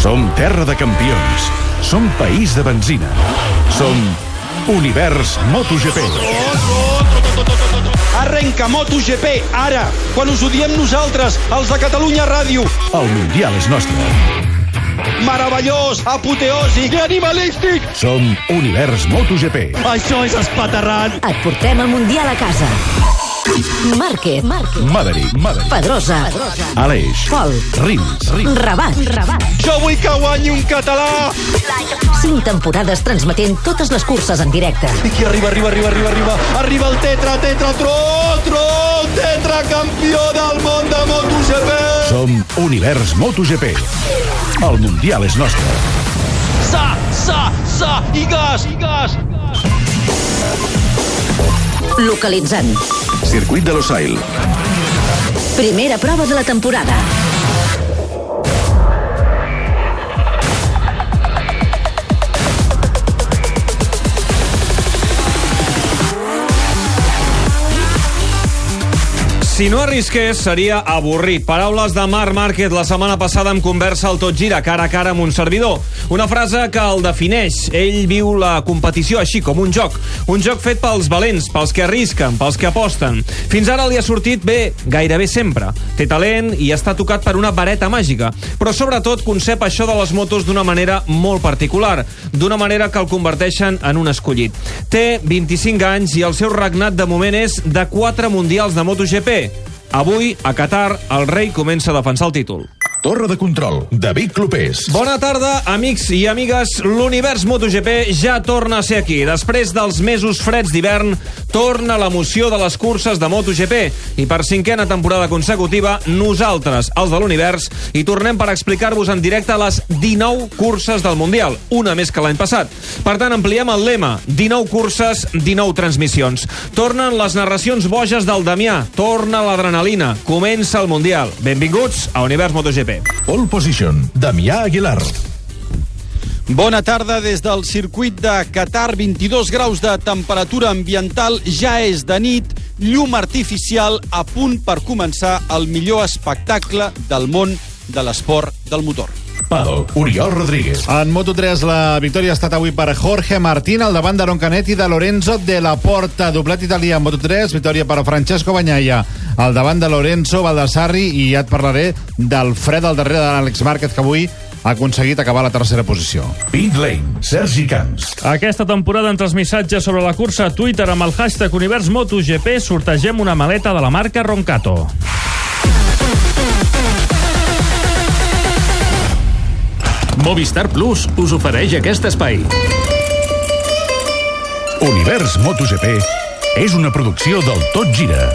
Som terra de campions. Som país de benzina. Som Univers MotoGP. Arrenca MotoGP, ara, quan us ho diem nosaltres, els de Catalunya Ràdio. El Mundial és nostre. Meravellós, apoteòsic i animalístic. Som Univers MotoGP. Això és espaterrant. Et portem el Mundial a casa. Márquez, Márquez, Maverick, Maverick. Pedrosa, Aleix. Pol, Rins, Rins. Rabat, Rabat. Jo vull que guanyi un català. Cinc temporades transmetent totes les curses en directe. I qui arriba, arriba, arriba, arriba, arriba. Arriba el tetra, tetra, tro, tro, tetra campió del món de MotoGP. Som Univers MotoGP. El Mundial és nostre. Sa, sa, sa, i gas, i gas. Localitzant. Circuit de Losail. Primera prova de la temporada. Si no arrisqués, seria avorrit. Paraules de Marc Márquez la setmana passada en conversa al Tot Gira, cara a cara amb un servidor. Una frase que el defineix. Ell viu la competició així, com un joc. Un joc fet pels valents, pels que arrisquen, pels que aposten. Fins ara li ha sortit bé, gairebé sempre. Té talent i està tocat per una vareta màgica. Però sobretot concep això de les motos d'una manera molt particular, d'una manera que el converteixen en un escollit. Té 25 anys i el seu regnat de moment és de 4 mundials de MotoGP. Avui, a Qatar, el rei comença a defensar el títol. Torre de control. David Clopés. Bona tarda, amics i amigues. L'univers MotoGP ja torna a ser aquí. Després dels mesos freds d'hivern, torna l'emoció de les curses de MotoGP. I per cinquena temporada consecutiva, nosaltres, els de l'univers, hi tornem per explicar-vos en directe les 19 curses del Mundial, una més que l'any passat. Per tant, ampliem el lema. 19 curses, 19 transmissions. Tornen les narracions boges del Damià. Torna l'adrenalina. Comença el Mundial. Benvinguts a Univers MotoGP. Pole position. Damià Aguilar. Bona tarda des del circuit de Qatar, 22 graus de temperatura ambiental, ja és de nit, llum artificial a punt per començar el millor espectacle del món de l'esport del motor. Paddock. Oriol Rodríguez. En Moto3 la victòria ha estat avui per Jorge Martín al davant d'Aaron Canet i de Lorenzo de la Porta. Doblat italià en Moto3, victòria per a Francesco Bagnaia al davant de Lorenzo Baldassarri i ja et parlaré del fred al darrere de l'Àlex Márquez que avui ha aconseguit acabar la tercera posició. Pit Lane. Sergi Camps. Aquesta temporada, entre els missatges sobre la cursa a Twitter amb el hashtag Univers MotoGP, sortegem una maleta de la marca Roncato. Movistar Plus us ofereix aquest espai. Univers MotoGP és una producció del Tot Gira.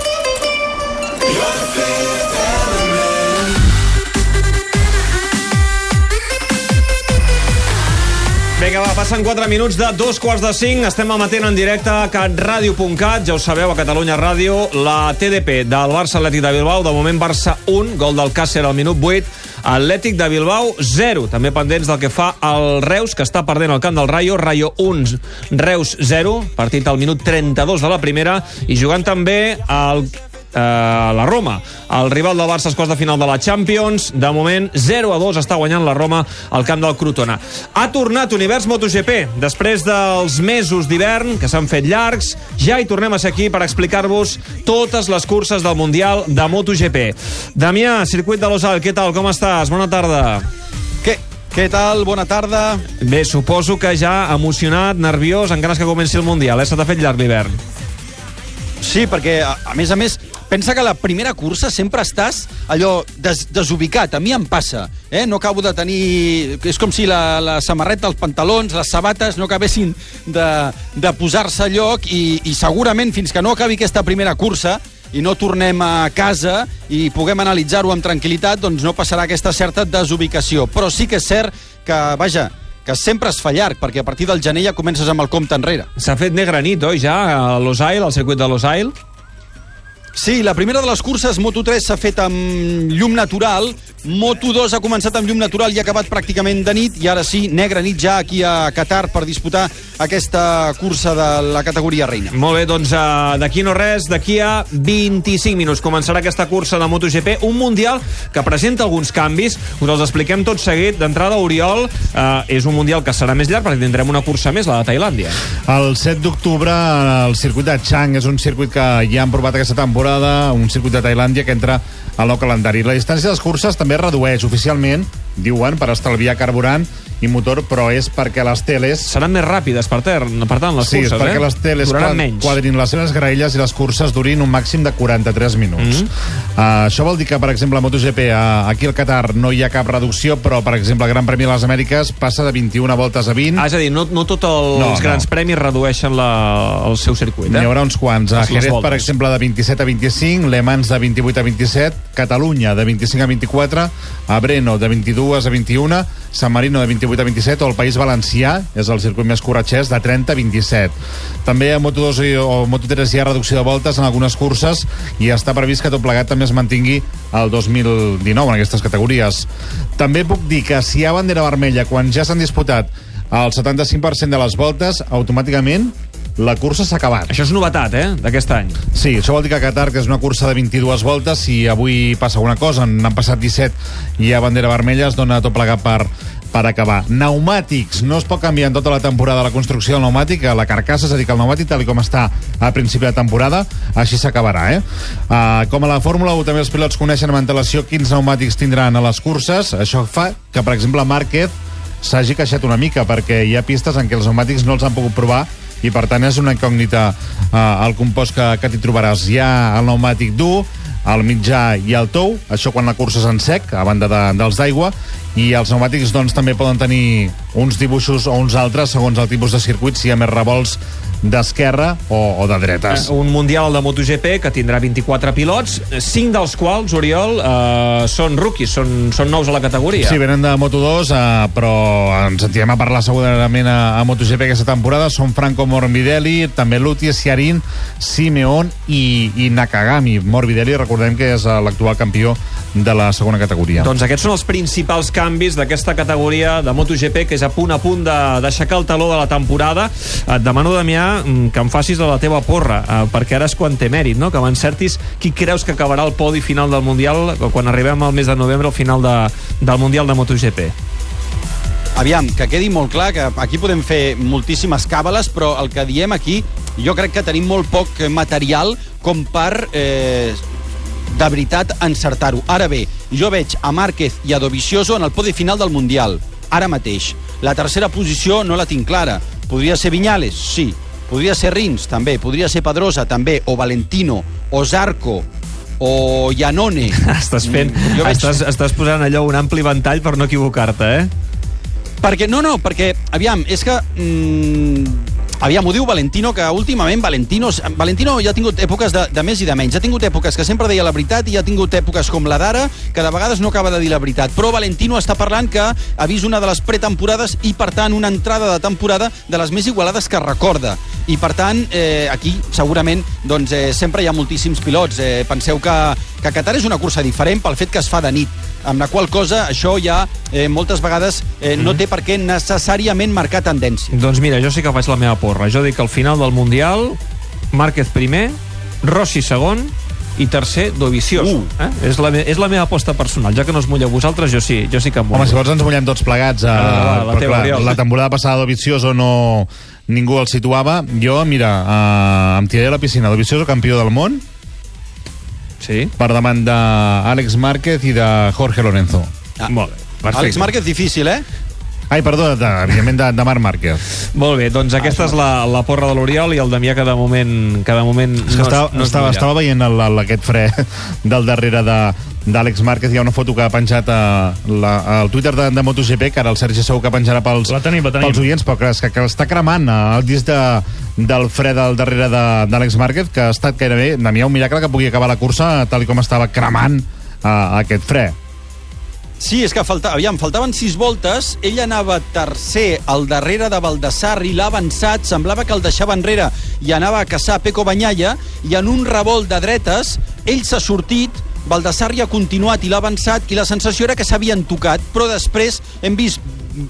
Vinga, va, passen 4 minuts de dos quarts de 5. Estem emetent en directe a catradio.cat. Ja ho sabeu, a Catalunya Ràdio, la TDP del Barça Atlètic de Bilbao. De moment, Barça 1, gol del Càcer al minut 8. Atlètic de Bilbao 0. També pendents del que fa el Reus, que està perdent el camp del Rayo. Rayo 1, Reus 0. Partit al minut 32 de la primera. I jugant també el eh, la Roma. El rival del Barça als quarts de final de la Champions. De moment, 0 a 2 està guanyant la Roma al camp del Crotona. Ha tornat Univers MotoGP. Després dels mesos d'hivern, que s'han fet llargs, ja hi tornem a ser aquí per explicar-vos totes les curses del Mundial de MotoGP. Damià, circuit de Losal, què tal? Com estàs? Bona tarda. Què? Què tal? Bona tarda. Bé, suposo que ja emocionat, nerviós, en ganes que comenci el Mundial, eh? Se t'ha fet llarg l'hivern. Sí, perquè, a, a més a més, pensa que la primera cursa sempre estàs allò des, desubicat. A mi em passa. Eh? No acabo de tenir... És com si la, la samarreta, els pantalons, les sabates no acabessin de, de posar-se a lloc i, i segurament fins que no acabi aquesta primera cursa i no tornem a casa i puguem analitzar-ho amb tranquil·litat, doncs no passarà aquesta certa desubicació. Però sí que és cert que, vaja, que sempre es fa llarg, perquè a partir del gener ja comences amb el compte enrere. S'ha fet negra nit, oi, ja, a Losail, al circuit de Losail? Sí, la primera de les curses, Moto3, s'ha fet amb llum natural, Moto2 ha començat amb llum natural i ha acabat pràcticament de nit, i ara sí, negra nit ja aquí a Qatar per disputar aquesta cursa de la categoria reina. Molt bé, doncs uh, d'aquí no res, d'aquí a 25 minuts començarà aquesta cursa de MotoGP, un Mundial que presenta alguns canvis, us els expliquem tot seguit. D'entrada, Oriol, uh, és un Mundial que serà més llarg perquè tindrem una cursa més, la de Tailàndia. El 7 d'octubre, el circuit de Chang és un circuit que ja han provat aquesta temporada, un circuit de Tailàndia que entra al nou calendari. La distància de les curses també es redueix oficialment, diuen, per estalviar carburant i motor, però és perquè les teles Seran més ràpides, per, ter, per tant, les sí, curses, és perquè eh? les teles quad, quadrin les seves graelles i les curses durin un màxim de 43 minuts. Mm -hmm. uh, això vol dir que, per exemple, a MotoGP, uh, aquí al Qatar no hi ha cap reducció, però, per exemple, el Gran Premi de les Amèriques passa de 21 voltes a 20. Ah, és a dir, no, no tots els No, no. grans premis redueixen la, el seu circuit, eh? N'hi haurà uns quants. A Jerez, voltes. per exemple, de 27 a 25, Le Mans de 28 a 27, Catalunya de 25 a 24, a Breno de 22 a 21, San Marino de 28 a 27 o el País Valencià, és el circuit més corretxès, de 30 a 27. També a Moto2 i- o Moto3 hi ha reducció de voltes en algunes curses i està previst que tot plegat també es mantingui el 2019 en aquestes categories. També puc dir que si hi ha bandera vermella quan ja s'han disputat el 75% de les voltes, automàticament la cursa s'ha acabat. Això és novetat, eh, d'aquest any. Sí, això vol dir que a Qatar, que és una cursa de 22 voltes, si avui passa alguna cosa, n'han passat 17 i ha bandera vermella, es dona tot plegat per, per acabar. Pneumàtics, no es pot canviar en tota la temporada la construcció del pneumàtic, a la carcassa, és a dir, que el pneumàtic, tal com està a principi de temporada, així s'acabarà, eh? Uh, com a la Fórmula 1 també els pilots coneixen amb antelació quins pneumàtics tindran a les curses, això fa que, per exemple, Márquez s'hagi queixat una mica, perquè hi ha pistes en què els pneumàtics no els han pogut provar i per tant és una incògnita eh, el compost que, que t'hi trobaràs. Hi ha el pneumàtic dur, el mitjà i el tou, això quan la cursa és en sec, a banda de, dels d'aigua, i els pneumàtics doncs, també poden tenir uns dibuixos o uns altres segons el tipus de circuit, si hi ha més revolts d'esquerra o, o de dretes. Eh, Un Mundial de MotoGP que tindrà 24 pilots, 5 dels quals, Oriol, eh, són rookies, són, són nous a la categoria. Sí, venen de Moto2, eh, però ens sentirem a parlar segurament a, a MotoGP aquesta temporada. Són Franco Morbidelli, també Luti, Ciarín, Simeón i, i Nakagami. Morbidelli, recordem que és eh, l'actual campió de la segona categoria. Doncs aquests són els principals canvis d'aquesta categoria de MotoGP, que és a punt a punt d'aixecar el taló de la temporada. Et demano, Damià, que em facis de la teva porra, eh, perquè ara és quan té mèrit, no? que m'encertis qui creus que acabarà el podi final del Mundial quan arribem al mes de novembre, al final de, del Mundial de MotoGP. Aviam, que quedi molt clar que aquí podem fer moltíssimes càbales, però el que diem aquí, jo crec que tenim molt poc material com per eh, de veritat encertar-ho. Ara bé, jo veig a Márquez i a Dovizioso en el podi final del Mundial, ara mateix. La tercera posició no la tinc clara. Podria ser Viñales? Sí. Podria ser Rins? També. Podria ser Pedrosa? També. O Valentino? O Zarco? O Iannone? Estàs fent... Mm, veig- Estàs, estàs posant allò un ampli ventall per no equivocar-te, eh? Perquè, no, no, perquè, aviam, és que... Mm, aviam, ho diu Valentino, que últimament Valentino, Valentino ja ha tingut èpoques de, de més i de menys. Ha tingut èpoques que sempre deia la veritat i ha tingut èpoques com la d'ara, que de vegades no acaba de dir la veritat. Però Valentino està parlant que ha vist una de les pretemporades i, per tant, una entrada de temporada de les més igualades que recorda. I, per tant, eh, aquí, segurament, doncs, eh, sempre hi ha moltíssims pilots. Eh, penseu que, que Qatar és una cursa diferent pel fet que es fa de nit amb la qual cosa això ja eh, moltes vegades eh, no té per què necessàriament marcar tendència. Doncs mira, jo sí que faig la meva porra. Jo dic que al final del Mundial, Márquez primer, Rossi segon i tercer, Dovizioso. Uh. Eh? És, la, me- és la meva aposta personal. Ja que no es mulleu vosaltres, jo sí, jo sí que em mullo. Home, si vols ens mullem tots plegats. Eh, Va, va, la però teva, Oriol. la temporada passada Dovizioso no... Ningú el situava. Jo, mira, eh, em tiraré a la piscina. Dovizioso, campió del món, Sí? per davant d'Àlex Márquez i de Jorge Lorenzo. Ah. Molt bé. Perfecte. Àlex Márquez, difícil, eh? Ai, perdó, de, evidentment de, de Marc Márquez. Molt bé, doncs aquesta és la, la porra de l'Oriol i el Damià que de moment, que de moment És que no, estava, es- no es estava, estava veient el, el, aquest fre del darrere de d'Àlex Márquez, hi ha una foto que ha penjat a, la, al Twitter de, de MotoGP, que ara el Sergi segur que penjarà pels, La tenim, la tenim. pels oients, però que, que, que està cremant eh, el disc de, del fre del darrere de- d'Àlex Márquez, que ha estat gairebé, de mi un miracle que pugui acabar la cursa tal com estava cremant uh, aquest fre. Sí, és que falta, aviam, faltaven sis voltes, ell anava tercer al darrere de Baldassarri, l'ha avançat, semblava que el deixava enrere i anava a caçar Peco Banyalla i en un revolt de dretes ell s'ha sortit Baldassarri ha continuat i l'ha avançat i la sensació era que s'havien tocat, però després hem vist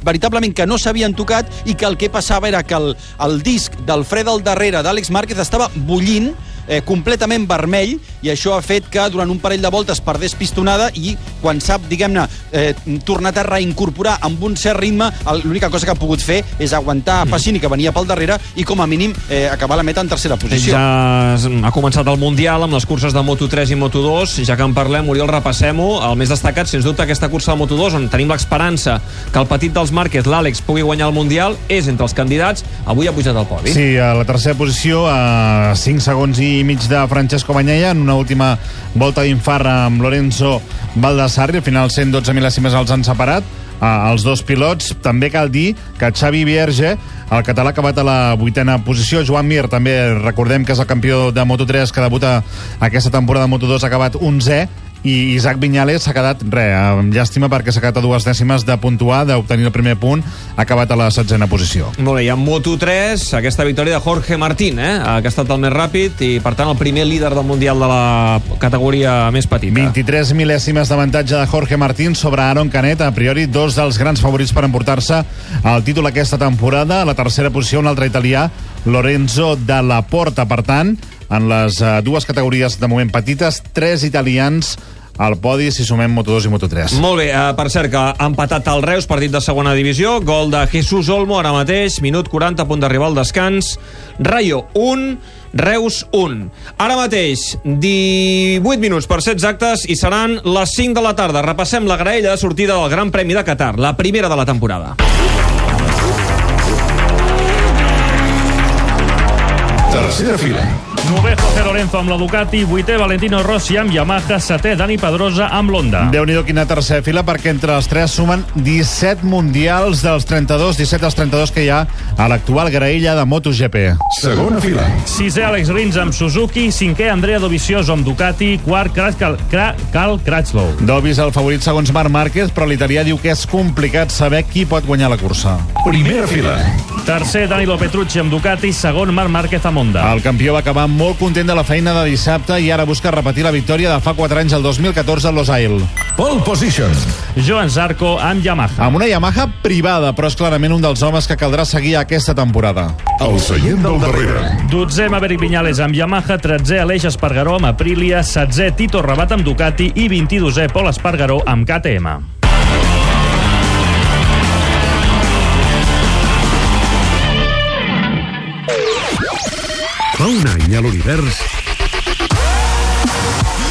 veritablement que no s'havien tocat i que el que passava era que el, el disc del fre del darrere d'Àlex Márquez estava bullint eh, completament vermell i això ha fet que durant un parell de voltes perdés pistonada i quan s'ha, diguem-ne, eh, tornat a reincorporar amb un cert ritme, l'única cosa que ha pogut fer és aguantar a Pacini, que venia pel darrere, i com a mínim eh, acabar la meta en tercera posició. Ja ha començat el Mundial amb les curses de Moto3 i Moto2. Ja que en parlem, Oriol, repassem-ho. El més destacat, sens dubte, aquesta cursa de Moto2, on tenim l'experança que el petit dels Márquez, l'Àlex, pugui guanyar el Mundial, és entre els candidats. Avui ha pujat al podi. Sí, a la tercera posició, a 5 segons i mig de Francesco Bagnaia, en una última volta d'infart amb Lorenzo Baldassarri. Al final, 112 mil·lèsimes els han separat eh, els dos pilots. També cal dir que Xavi Vierge, el català, ha acabat a la vuitena posició. Joan Mir, també recordem que és el campió de Moto3 que debuta aquesta temporada de Moto2, ha acabat 11è i Isaac Viñales s'ha quedat, re, amb llàstima perquè s'ha quedat a dues dècimes de puntuar, d'obtenir el primer punt, ha acabat a la setzena posició. Molt bé, i en Moto3, aquesta victòria de Jorge Martín, eh, que ha estat el més ràpid i, per tant, el primer líder del Mundial de la categoria més petita. 23 mil·lèsimes d'avantatge de Jorge Martín sobre Aaron Canet, a priori dos dels grans favorits per emportar-se el títol aquesta temporada. A la tercera posició, un altre italià, Lorenzo de la Porta. Per tant, en les eh, dues categories de moment petites, tres italians al podi si sumem Moto2 i Moto3. Molt bé, eh, per cert que ha empatat el Reus, partit de segona divisió, gol de Jesús Olmo ara mateix, minut 40, a punt d'arribar al descans. Rayo 1, Reus 1. Ara mateix, 18 minuts per ser exactes i seran les 5 de la tarda. Repassem la graella de sortida del Gran Premi de Qatar, la primera de la temporada. Tercera fila. Nové José Lorenzo amb la Ducati, vuitè Valentino Rossi amb Yamaha, setè Dani Pedrosa amb l'Honda. déu nhi quina tercera fila, perquè entre els tres sumen 17 mundials dels 32, 17 dels 32 que hi ha a l'actual graella de MotoGP. Segona fila. Sisè Àlex Rins amb Suzuki, cinquè Andrea Dovizioso amb Ducati, quart Cal, Cal, Cal Cratchlow. Dobis el favorit segons Marc Márquez, però l'italià diu que és complicat saber qui pot guanyar la cursa. Primera fila. Tercer Danilo Petrucci amb Ducati, segon Marc Márquez amb Honda. El campió va acabar molt content de la feina de dissabte i ara busca repetir la victòria de fa 4 anys, el 2014, a Losail. Pole position. Joan Zarco amb Yamaha. Amb una Yamaha privada, però és clarament un dels homes que caldrà seguir aquesta temporada. El seient del darrere. Dotzè Maverick Viñales amb Yamaha, tretzè Aleix Espargaró amb Aprilia, setzè Tito Rabat amb Ducati i 22è Pol Espargaró amb KTM. Fa un any a l'univers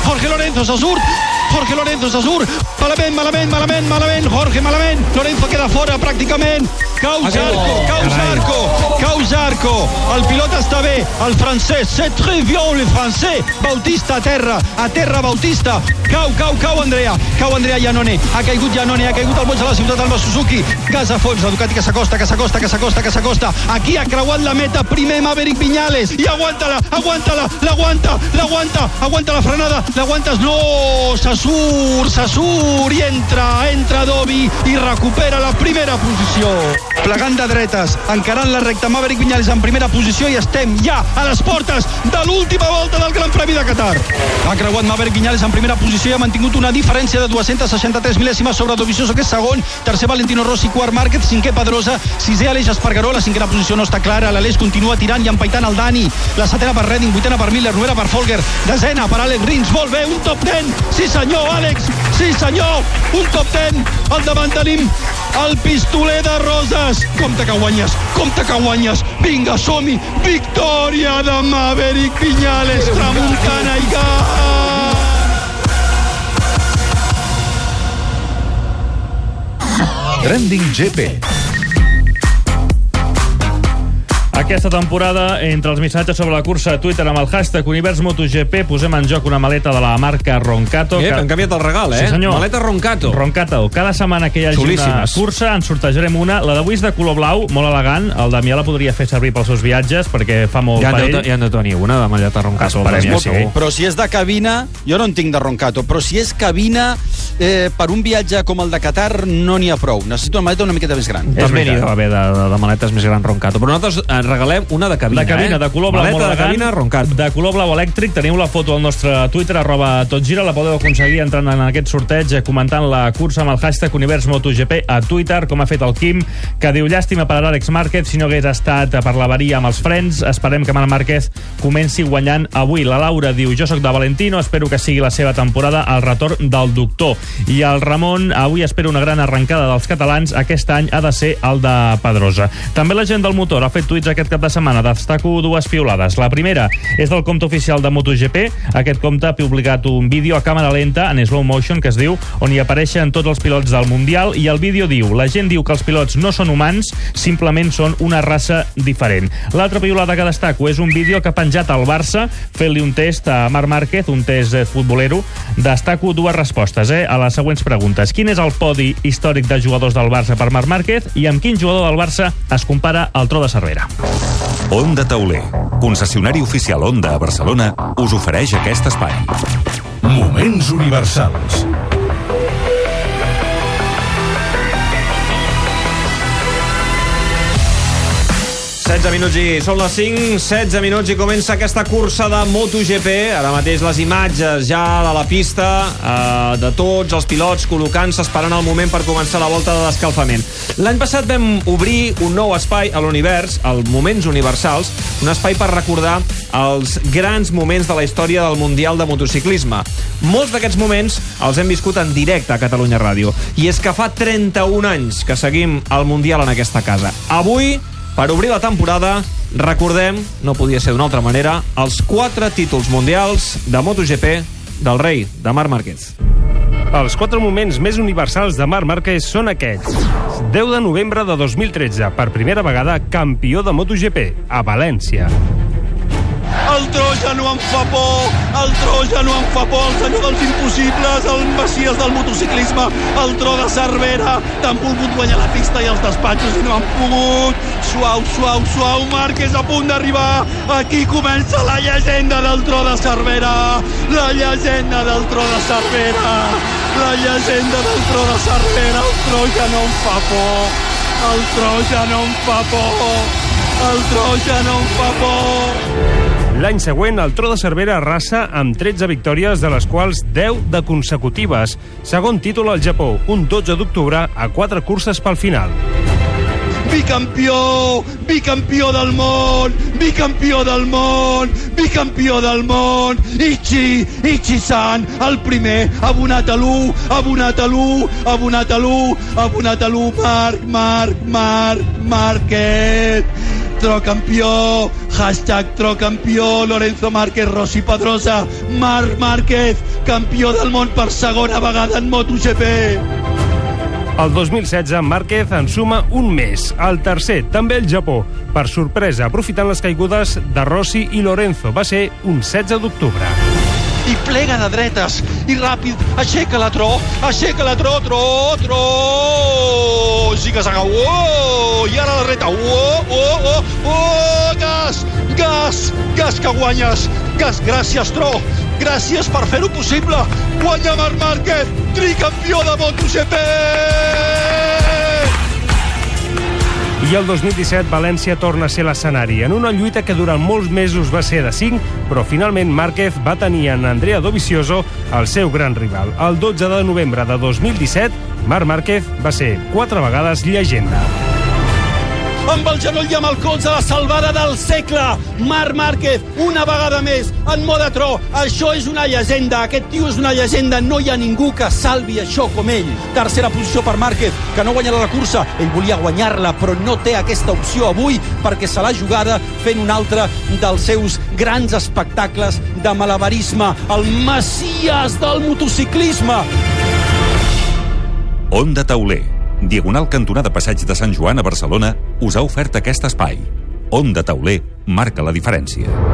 Jorge Lorenzo se surt Jorge Lorenzo se surt malament, malament, malament, malament Jorge malament, Lorenzo queda fora pràcticament cau Zarco, cau Zarco, el pilot està bé el francès, c'est très bien le français. Bautista a terra, a terra Bautista, cau, cau, cau Andrea. Cau Andrea Iannone, ha caigut Iannone ha caigut al boig de la ciutat del Suzuki gas a fons, la Ducati que s'acosta, que s'acosta, que s'acosta que s'acosta, aquí ha creuat la meta primer Maverick Viñales, i aguanta-la aguanta-la, l'aguanta, l'aguanta. Aguanta la frenada, l'aguantes. No se surt, se surt. I entra, entra Dovi i recupera la primera posició plegant de dretes, encarant la recta Maverick Viñales en primera posició i estem ja a les portes de l'última volta del Gran Premi de Qatar. Ha creuat Maverick Viñales en primera posició i ha mantingut una diferència de 263 mil·lèsimes sobre Dovizioso que és segon, tercer Valentino Rossi quart Márquez, cinquè Pedrosa, sisè Aleix Espargaró la cinquena posició no està clara, l'Aleix continua tirant i empaitant el Dani, la setena per Redding vuitena per Miller, novena per Folger, desena per Àlex Rins, molt bé, un top 10 sí senyor, Àlex, sí senyor un top 10, al davant tenim el pistoler de Roses. Compte que guanyes, compte que guanyes. Vinga, som-hi, victòria de Maverick Viñales tramuntana i gas. Trending GP. Aquesta temporada, entre els missatges sobre la cursa a Twitter amb el hashtag Univers MotoGP, posem en joc una maleta de la marca Roncato. Eh, han canviat el regal, eh? Sí, senyor. Maleta Roncato. Roncato. Cada setmana que hi hagi Xulíssimes. una cursa en sortejarem una. La d'avui és de color blau, molt elegant. El Damià la podria fer servir pels seus viatges perquè fa molt Ja per ell. ja en deu tenir una de Malleta Roncato. Esperem Damià, que sí. Però si és de cabina, jo no en tinc de Roncato, però si és cabina, eh, per un viatge com el de Qatar no n'hi ha prou. Necessito una maleta una miqueta més gran. També n'hi deu haver de, de, de maletes més gran roncato. Però nosaltres eh, regalem una de cabina, de cabina, eh? de color blau Maleta de cabina roncat. de color blau elèctric. Teniu la foto al nostre Twitter, arroba totgira. La podeu aconseguir entrant en aquest sorteig, eh, comentant la cursa amb el hashtag Univers MotoGP a Twitter, com ha fet el Quim, que diu llàstima per a l'Àlex Márquez si no hagués estat per l'avaria amb els frens. Esperem que Marc Márquez comenci guanyant avui. La Laura diu, jo sóc de Valentino, espero que sigui la seva temporada al retorn del doctor. I el Ramon, avui espero una gran arrencada dels catalans. Aquest any ha de ser el de Pedrosa. També la gent del motor ha fet tuits aquest cap de setmana. Destaco dues piolades. La primera és del compte oficial de MotoGP. Aquest compte ha publicat un vídeo a càmera lenta en slow motion que es diu on hi apareixen tots els pilots del Mundial i el vídeo diu la gent diu que els pilots no són humans, simplement són una raça diferent. L'altra piolada que destaco és un vídeo que ha penjat al Barça fent-li un test a Marc Márquez, un test eh, futbolero. Destaco dues respostes eh, a les següents preguntes. Quin és el podi històric de jugadors del Barça per Marc Márquez i amb quin jugador del Barça es compara al tro de Cervera? Onda Tauler, concessionari oficial Onda a Barcelona, us ofereix aquest espai. Moments universals. 16 minuts i són les 5, 16 minuts i comença aquesta cursa de MotoGP. Ara mateix les imatges ja de la pista, eh, de tots els pilots col·locant-se, esperant el moment per començar la volta de l'escalfament. L'any passat vam obrir un nou espai a l'univers, el Moments Universals, un espai per recordar els grans moments de la història del Mundial de Motociclisme. Molts d'aquests moments els hem viscut en directe a Catalunya Ràdio. I és que fa 31 anys que seguim el Mundial en aquesta casa. Avui, per obrir la temporada, recordem, no podia ser d'una altra manera, els quatre títols mundials de MotoGP del rei, de Marc Márquez. Els quatre moments més universals de Marc Márquez són aquests. 10 de novembre de 2013, per primera vegada campió de MotoGP, a València. El Troja no em fa por, el Troja no em fa por, el senyor dels impossibles, el messies del motociclisme, el tro de Cervera, t'han volgut guanyar la pista i els despatxos i no han pogut. Suau, suau, suau, Marc és a punt d'arribar. Aquí comença la llegenda del tro de Cervera, la llegenda del tro de Cervera, la llegenda del tro de Cervera, el Troja no em fa por, el Troja no em fa por, el Troja no em fa por. L'any següent, el Tro de Cervera arrasa amb 13 victòries, de les quals 10 de consecutives. Segon títol al Japó, un 12 d'octubre, a 4 curses pel final. Bicampió, bicampió del món, bicampió del món, bicampió del món. Ichi, Ichi-san, el primer, abonat a l'1, abonat a l'1, abonat a l'1, abonat a l'1, Marc, Marc, Marc, Marquet. Trocampió, hashtag Trocampió, Lorenzo Márquez, Rossi Pedrosa, Marc Márquez, campió del món per segona vegada en MotoGP. El 2016, Márquez en suma un més, el tercer, també el Japó. Per sorpresa, aprofitant les caigudes de Rossi i Lorenzo. Va ser un 16 d'octubre. i plega de dretes i ràpid, aixeca la tro aixeca la tro, tro, tro ziga-zaga, oh, i ara la dreta oh, oh, oh, oh, gas gas, gas que guanyes. Gas, gràcies tro. Gràcies per fer-ho possible. Guanya Marc Márquez, tricampió de MotoGP I el 2017, València torna a ser l'escenari, en una lluita que durant molts mesos va ser de 5, però finalment Márquez va tenir en Andrea Dovizioso el seu gran rival. El 12 de novembre de 2017, Marc Márquez va ser quatre vegades llegenda. Amb el genoll i amb el colze la salvada del segle. Marc Márquez, una vegada més en mode tro, això és una llegenda. Aquest tio és una llegenda, no hi ha ningú que salvi això com ell. Tercera posició per Márquez, que no guanyarà la cursa ell volia guanyar-la, però no té aquesta opció avui, perquè se l'ha jugada fent un altre dels seus grans espectacles de malabarisme el messies del motociclisme. Onda Tauler, diagonal cantonada Passeig de Sant Joan a Barcelona, us ha ofert aquest espai. Onda Tauler marca la diferència.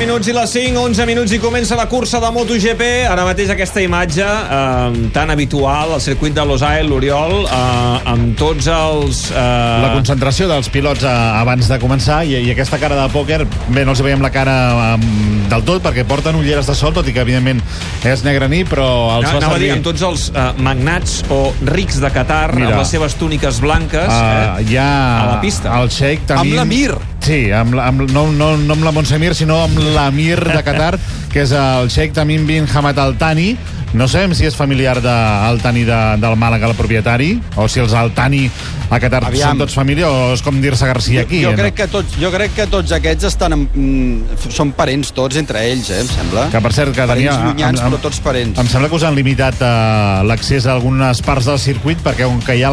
Minuts i les 5, 11 minuts i comença la cursa de MotoGP. Ara mateix aquesta imatge eh, tan habitual al circuit de Los Angeles, l'Oriol, eh, amb tots els... Eh... La concentració dels pilots eh, abans de començar i, i aquesta cara de pòquer, bé, no els veiem la cara eh, del tot perquè porten ulleres de sol, tot i que evidentment és negre ni, però els No, fa anava a dir, servir... amb tots els eh, magnats o rics de Qatar, Mira. amb les seves túniques blanques, Uh, eh, hi ha a la pista. el Sheikh Tamim... Amb l'Amir. Sí, amb, amb, no, no, no amb la Montsemir, sinó amb l'Amir de Qatar, que és el Sheikh Tamim bin Hamad Al Thani. No sabem si és familiar de Al Thani de, del Màlaga, el propietari, o si els Al Thani a Qatar Aviam. són tots família, o és com dir-se Garcia aquí. jo, eh, crec que tots, jo crec que tots aquests estan en, mm, són parents tots entre ells, eh, em sembla. Que, per cert, que parents tenia- llunyans, em- em- però tots parents. Em sembla que us han limitat eh, l'accés a algunes parts del circuit perquè on que hi ha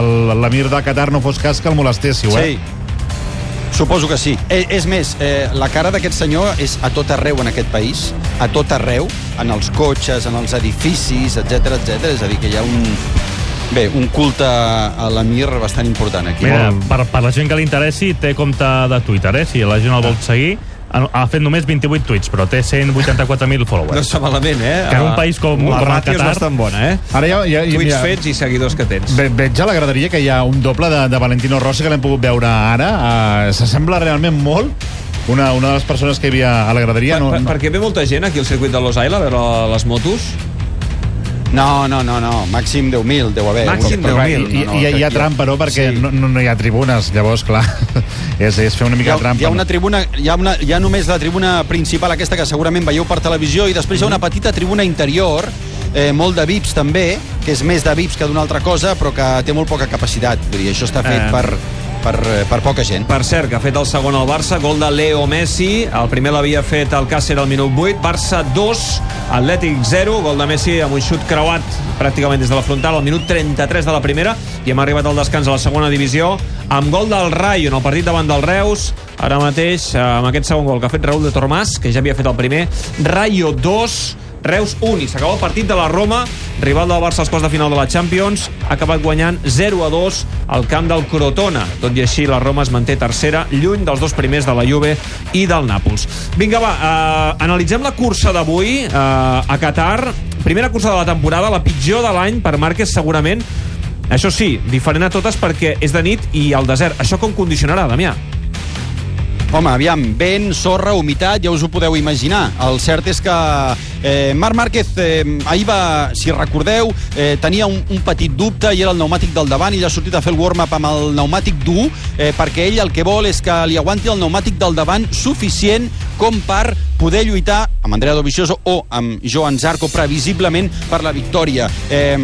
l'Amir de Qatar no fos cas que el molestéssiu, eh? Sí. Suposo que sí. Eh, és més, eh, la cara d'aquest senyor és a tot arreu en aquest país, a tot arreu, en els cotxes, en els edificis, etc etc. És a dir, que hi ha un... Bé, un culte a l'Amir bastant important aquí. Mira, per, per la gent que li interessi, té compte de Twitter, eh? Si la gent el vol seguir, ha, ha fet només 28 tuits, però té 184.000 followers. No està malament, eh? Que en un país com- la com el ràtio és Qatar- bastant bona, eh? Ara ja, ja, ja, Tuits ja, fets i seguidors que tens. Ve, veig a la graderia que hi ha un doble de, de Valentino Rossi que l'hem pogut veure ara. Uh, S'assembla realment molt una, una de les persones que hi havia a la graderia. Per, No, per, perquè ve molta gent aquí al circuit de Los Angeles a veure les motos. No, no, no, no. Màxim 10.000 deu haver. Màxim Però, 10.000. I, i, no, no, i hi ha trampa, no? Perquè Sí. no, no, hi ha tribunes, llavors, clar, és, és fer una Hi mica ha, de trampa. hi ha una tribuna, hi ha, una, hi ha només la tribuna principal, aquesta que segurament veieu per televisió, i després hi ha una petita tribuna interior, eh, molt de VIPs també, que és més de VIPs que d'una altra cosa, però que té molt poca capacitat. Vull dir, això està fet Eh. per, per, eh, per poca gent. Per cert, que ha fet el segon al Barça, gol de Leo Messi. El primer l'havia fet el Càcer al minut 8. Barça 2, Atlètic 0. Gol de Messi amb un xut creuat pràcticament des de la frontal al minut 33 de la primera. I hem arribat al descans a la segona divisió amb gol del Rayo en el partit davant del Reus. Ara mateix, eh, amb aquest segon gol que ha fet Raúl de Tormàs, que ja havia fet el primer. Rayo 2, Reus 1 i s'acaba el partit de la Roma rival del Barça als quarts de final de la Champions ha acabat guanyant 0 a 2 al camp del Crotona tot i així la Roma es manté tercera lluny dels dos primers de la Juve i del Nàpols vinga va, eh, analitzem la cursa d'avui eh, a Qatar primera cursa de la temporada, la pitjor de l'any per Márquez segurament això sí, diferent a totes perquè és de nit i al desert. Això com condicionarà, Damià? Home, aviam, vent, sorra, humitat, ja us ho podeu imaginar. El cert és que eh, Marc Márquez eh, ahir va, si recordeu, eh, tenia un, un petit dubte i era el pneumàtic del davant i ja ha sortit a fer el warm-up amb el pneumàtic dur eh, perquè ell el que vol és que li aguanti el pneumàtic del davant suficient com per poder lluitar amb Andrea Dovizioso o amb Joan Zarco previsiblement per la victòria. Eh,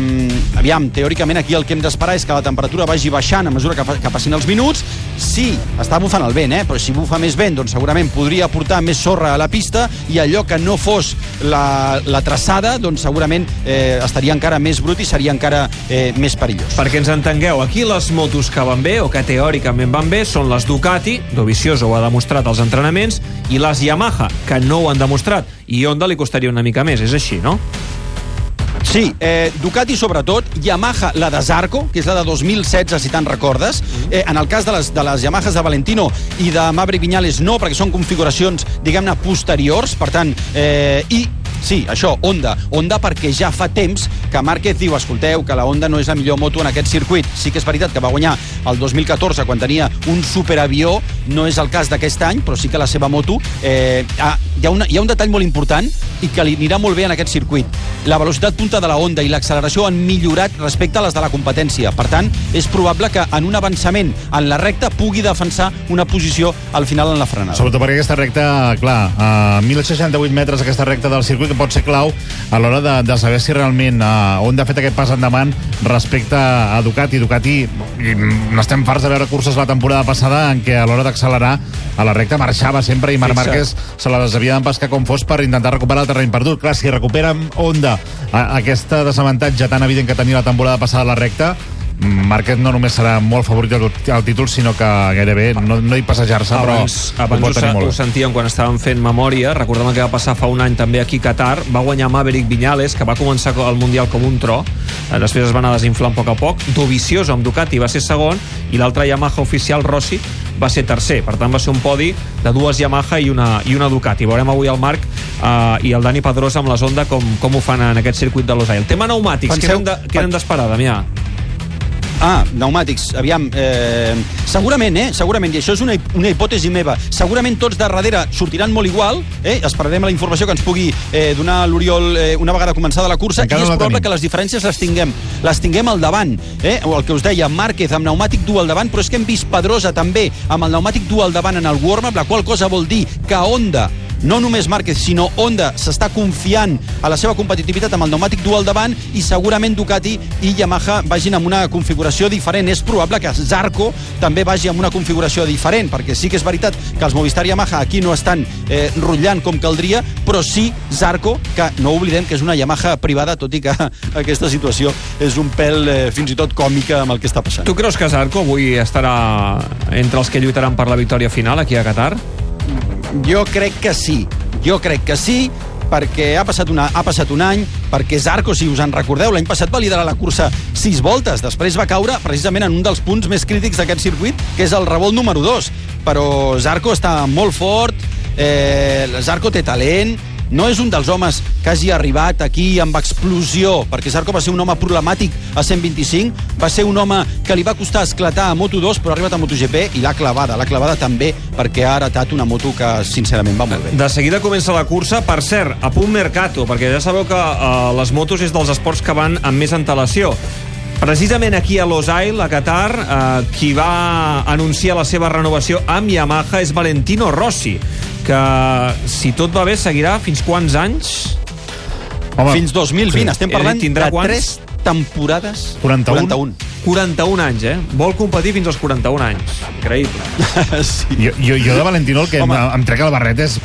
aviam, teòricament aquí el que hem d'esperar és que la temperatura vagi baixant a mesura que, que passin els minuts. Sí, està bufant el vent, eh? però si bufa més vent, doncs segurament podria portar més sorra a la pista i allò que no fos la, la traçada, doncs segurament eh, estaria encara més brut i seria encara eh, més perillós. Perquè ens entengueu, aquí les motos que van bé, o que teòricament van bé, són les Ducati, Dovizioso ho ha demostrat als entrenaments, i les Yamaha, que no ho han demostrat. I Honda li costaria una mica més, és així, no? Sí, eh, Ducati sobretot, Yamaha, la de Zarco, que és la de 2016, si te'n recordes. Eh, en el cas de les, de les Yamahas de Valentino i de Maverick Viñales no, perquè són configuracions, diguem-ne, posteriors, per tant, eh, i Sí, això, Honda. Honda perquè ja fa temps que Márquez diu, escolteu, que la Honda no és la millor moto en aquest circuit. Sí que és veritat que va guanyar el 2014 quan tenia un superavió, no és el cas d'aquest any, però sí que la seva moto... Eh, ha, hi, ha una, hi ha un detall molt important i que li anirà molt bé en aquest circuit. La velocitat punta de la Honda i l'acceleració han millorat respecte a les de la competència. Per tant, és probable que en un avançament en la recta pugui defensar una posició al final en la frenada. Sobretot perquè aquesta recta, clar, a 1.068 metres aquesta recta del circuit que pot ser clau a l'hora de, de saber si realment uh, Honda ha fet aquest pas endavant respecte a Ducati. Ducati, n'estem farts de veure curses la temporada passada en què a l'hora d'accelerar a la recta marxava sempre i Marc. Márquez se la deshavia d'empescar com fos per intentar recuperar el terreny perdut. Clar, si recupera amb Honda a, aquest desavantatge tan evident que tenia la temporada passada a la recta, Márquez no només serà molt favorit al, al títol, sinó que gairebé, no, no hi passejar-se, però abans, ho ho, tenir sa- molt ho sentíem quan estàvem fent memòria recordem el que va passar fa un any també aquí a Qatar va guanyar Maverick Viñales que va començar el Mundial com un tro eh, després es va anar desinflant a poc a poc. Dovizioso amb Ducati va ser segon i l'altre Yamaha oficial, Rossi, va ser tercer. Per tant, va ser un podi de dues Yamaha i una, i una Ducati. Veurem avui el Marc eh, i el Dani Pedrosa amb la Honda com, com ho fan en aquest circuit de Losail. El tema pneumàtics, Penseu- què n'hem de- d'esperar, Damià? Ah, pneumàtics, aviam, eh, segurament, eh, segurament, i això és una, una hipòtesi meva, segurament tots de darrere sortiran molt igual, eh, esperarem la informació que ens pugui eh, donar l'Oriol eh, una vegada començada la cursa, Encara i és no probable tenim. que les diferències les tinguem, les tinguem al davant, eh, o el que us deia, Márquez amb pneumàtic dur al davant, però és que hem vist Pedrosa també amb el pneumàtic dur al davant en el warm-up, la qual cosa vol dir que Honda no només Márquez, sinó Honda s'està confiant a la seva competitivitat amb el pneumàtic dur al davant i segurament Ducati i Yamaha vagin amb una configuració diferent. És probable que Zarco també vagi amb una configuració diferent, perquè sí que és veritat que els Movistar i Yamaha aquí no estan eh, rotllant com caldria, però sí Zarco, que no oblidem que és una Yamaha privada, tot i que aquesta situació és un pèl eh, fins i tot còmica amb el que està passant. Tu creus que Zarco avui estarà entre els que lluitaran per la victòria final aquí a Qatar? Jo crec que sí. Jo crec que sí, perquè ha passat, una, ha passat un any, perquè Zarco, si us en recordeu, l'any passat va liderar la cursa sis voltes, després va caure precisament en un dels punts més crítics d'aquest circuit, que és el revolt número 2. Però Zarco està molt fort, eh, Zarco té talent, no és un dels homes que hagi arribat aquí amb explosió, perquè Zarco va ser un home problemàtic a 125, va ser un home que li va costar esclatar a Moto2, però ha arribat a MotoGP i l'ha clavada, l'ha clavada també perquè ha heretat una moto que sincerament va molt bé. De seguida comença la cursa. Per cert, a punt Mercato, perquè ja sabeu que uh, les motos és dels esports que van amb més antelació. Precisament aquí a Losail, a Qatar, eh, qui va anunciar la seva renovació amb Yamaha és Valentino Rossi, que, si tot va bé, seguirà fins quants anys? Home, Fins 2020, sí. estem parlant tindrà de quants? tres temporades... 41. 41. 41 anys, eh? Vol competir fins als 41 anys. Increïble. sí. Jo, jo, jo de Valentino el que em, em trec el barret és...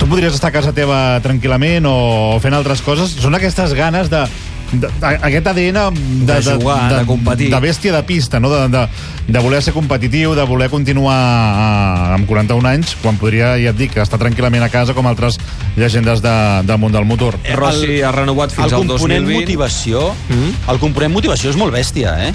Tu podries estar a casa teva tranquil·lament o fent altres coses. Són aquestes ganes de, de, de aquest ADN de, De jugar, de competir. de bèstia de pista, no? de, de, de voler ser competitiu, de voler continuar a, amb 41 anys, quan podria, ja et dic, estar tranquil·lament a casa com altres llegendes de, del món del motor. Rossi ha renovat fins el al component 2020. motivació, Mm. el component motivació és molt bèstia, eh?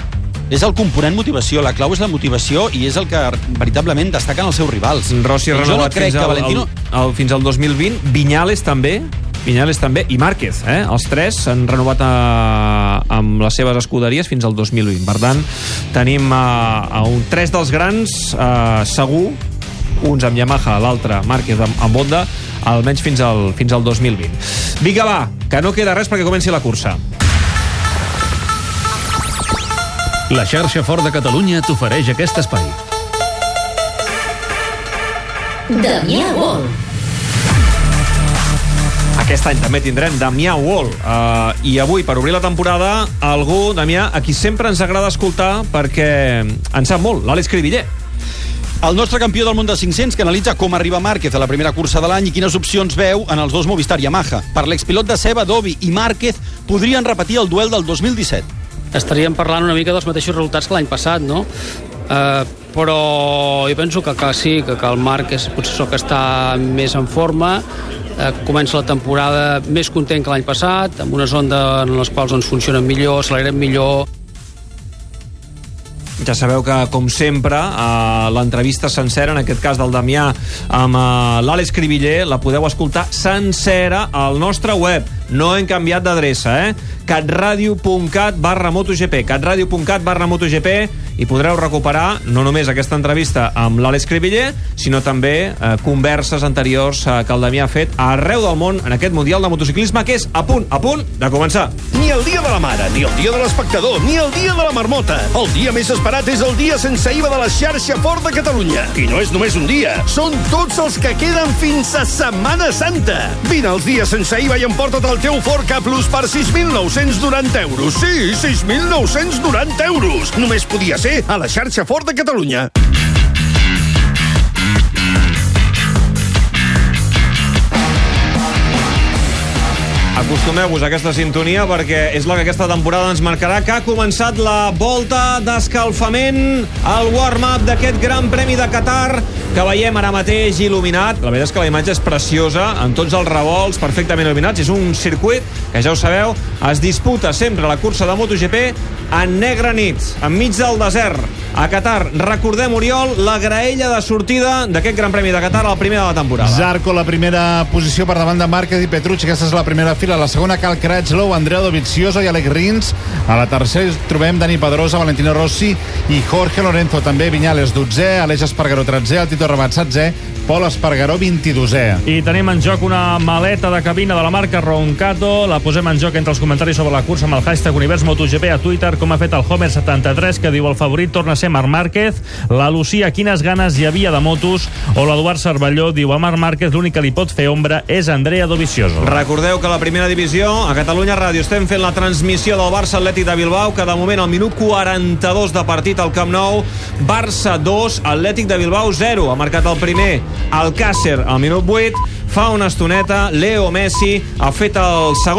És el component motivació, la clau és la motivació i és el que veritablement destaquen els seus rivals. Rossi ha no renovat crec fins, al, Valentino... al, al, fins al 2020. Vinyales també, Vinyales també, i Márquez, eh? Els tres s'han renovat a, amb les seves escuderies fins al 2020. Per tant, tenim a, a un, tres dels grans eh, segur, uns amb Yamaha, l'altre Márquez amb, amb Honda, almenys fins al, fins al 2020. Vinga, va, que no queda res perquè comenci la cursa. La xarxa Fort de Catalunya t'ofereix aquest espai. Damià Wall. Aquest any també tindrem Damià Wall. Uh, I avui, per obrir la temporada, algú, Damià, a qui sempre ens agrada escoltar perquè en sap molt, l'Àlex Cribiller. El nostre campió del món de 500 que analitza com arriba Márquez a la primera cursa de l'any i quines opcions veu en els dos Movistar Yamaha. Per l'expilot de Seba, Dovi i Márquez podrien repetir el duel del 2017. estaríem parlant una mica dels mateixos resultats que l'any passat, no? Eh, però jo penso que, que sí, que, que el Marc és potser el que està més en forma, eh, comença la temporada més content que l'any passat, amb unes ondes en les quals ens funcionen millor, accelerem millor, Ja sabeu que, com sempre, eh, l'entrevista sencera, en aquest cas del Damià, amb eh, l'Àlex Cribiller, la podeu escoltar sencera al nostre web. No hem canviat d'adreça, eh? catradio.cat barra MotoGP catradio.cat barra MotoGP i podreu recuperar no només aquesta entrevista amb l'Àlex Cribiller, sinó també eh, converses anteriors eh, que el Damià ha fet arreu del món en aquest Mundial de Motociclisme que és a punt, a punt de començar. Ni el dia de la mare, ni el dia de l'espectador, ni el dia de la marmota. El dia més esperat és el dia sense IVA de la xarxa Fort de Catalunya. I no és només un dia, són tots els que queden fins a Setmana Santa. Vine els dies sense IVA i emporta't el teu Ford K Plus per 6.990 euros. Sí, 6.990 euros. Només podia ser a la xarxa Fort de Catalunya. Acostumeu-vos a aquesta sintonia perquè és la que aquesta temporada ens marcarà que ha començat la volta d'escalfament al warm-up d'aquest Gran Premi de Qatar que veiem ara mateix il·luminat. La veritat és que la imatge és preciosa, amb tots els revolts perfectament il·luminats. És un circuit que, ja ho sabeu, es disputa sempre la cursa de MotoGP en negra nit, enmig del desert, a Qatar. Recordem, Oriol, la graella de sortida d'aquest Gran Premi de Qatar al primer de la temporada. Zarco, la primera posició per davant de Márquez i Petrucci. Aquesta és la primera fila. La segona, Cal Cratchlow, Andrea Dovizioso i Alec Rins. A la tercera trobem Dani Pedrosa, Valentino Rossi i Jorge Lorenzo. També Viñales, 12è, Aleix Espargaró, 13è, el Tito Rabat, 16è, Pol Espargaró, 22è. I tenim en joc una maleta de cabina de la marca Roncato. La posem en joc entre els comentaris sobre la cursa amb el hashtag Univers MotoGP a Twitter, com ha fet el Homer73, que diu el favorit torna a ser Marc Márquez. La Lucía, quines ganes hi havia de motos. O l'Eduard Cervelló diu a Marc Márquez l'únic que li pot fer ombra és Andrea Dovizioso. Recordeu que la primera divisió, a Catalunya Ràdio, estem fent la transmissió del Barça Atlètic de Bilbao, que de moment al minut 42 de partit al Camp Nou, Barça 2, Atlètic de Bilbao 0. Ha marcat el primer Alcácer al minut 8, fa una estoneta, Leo Messi ha fet el segon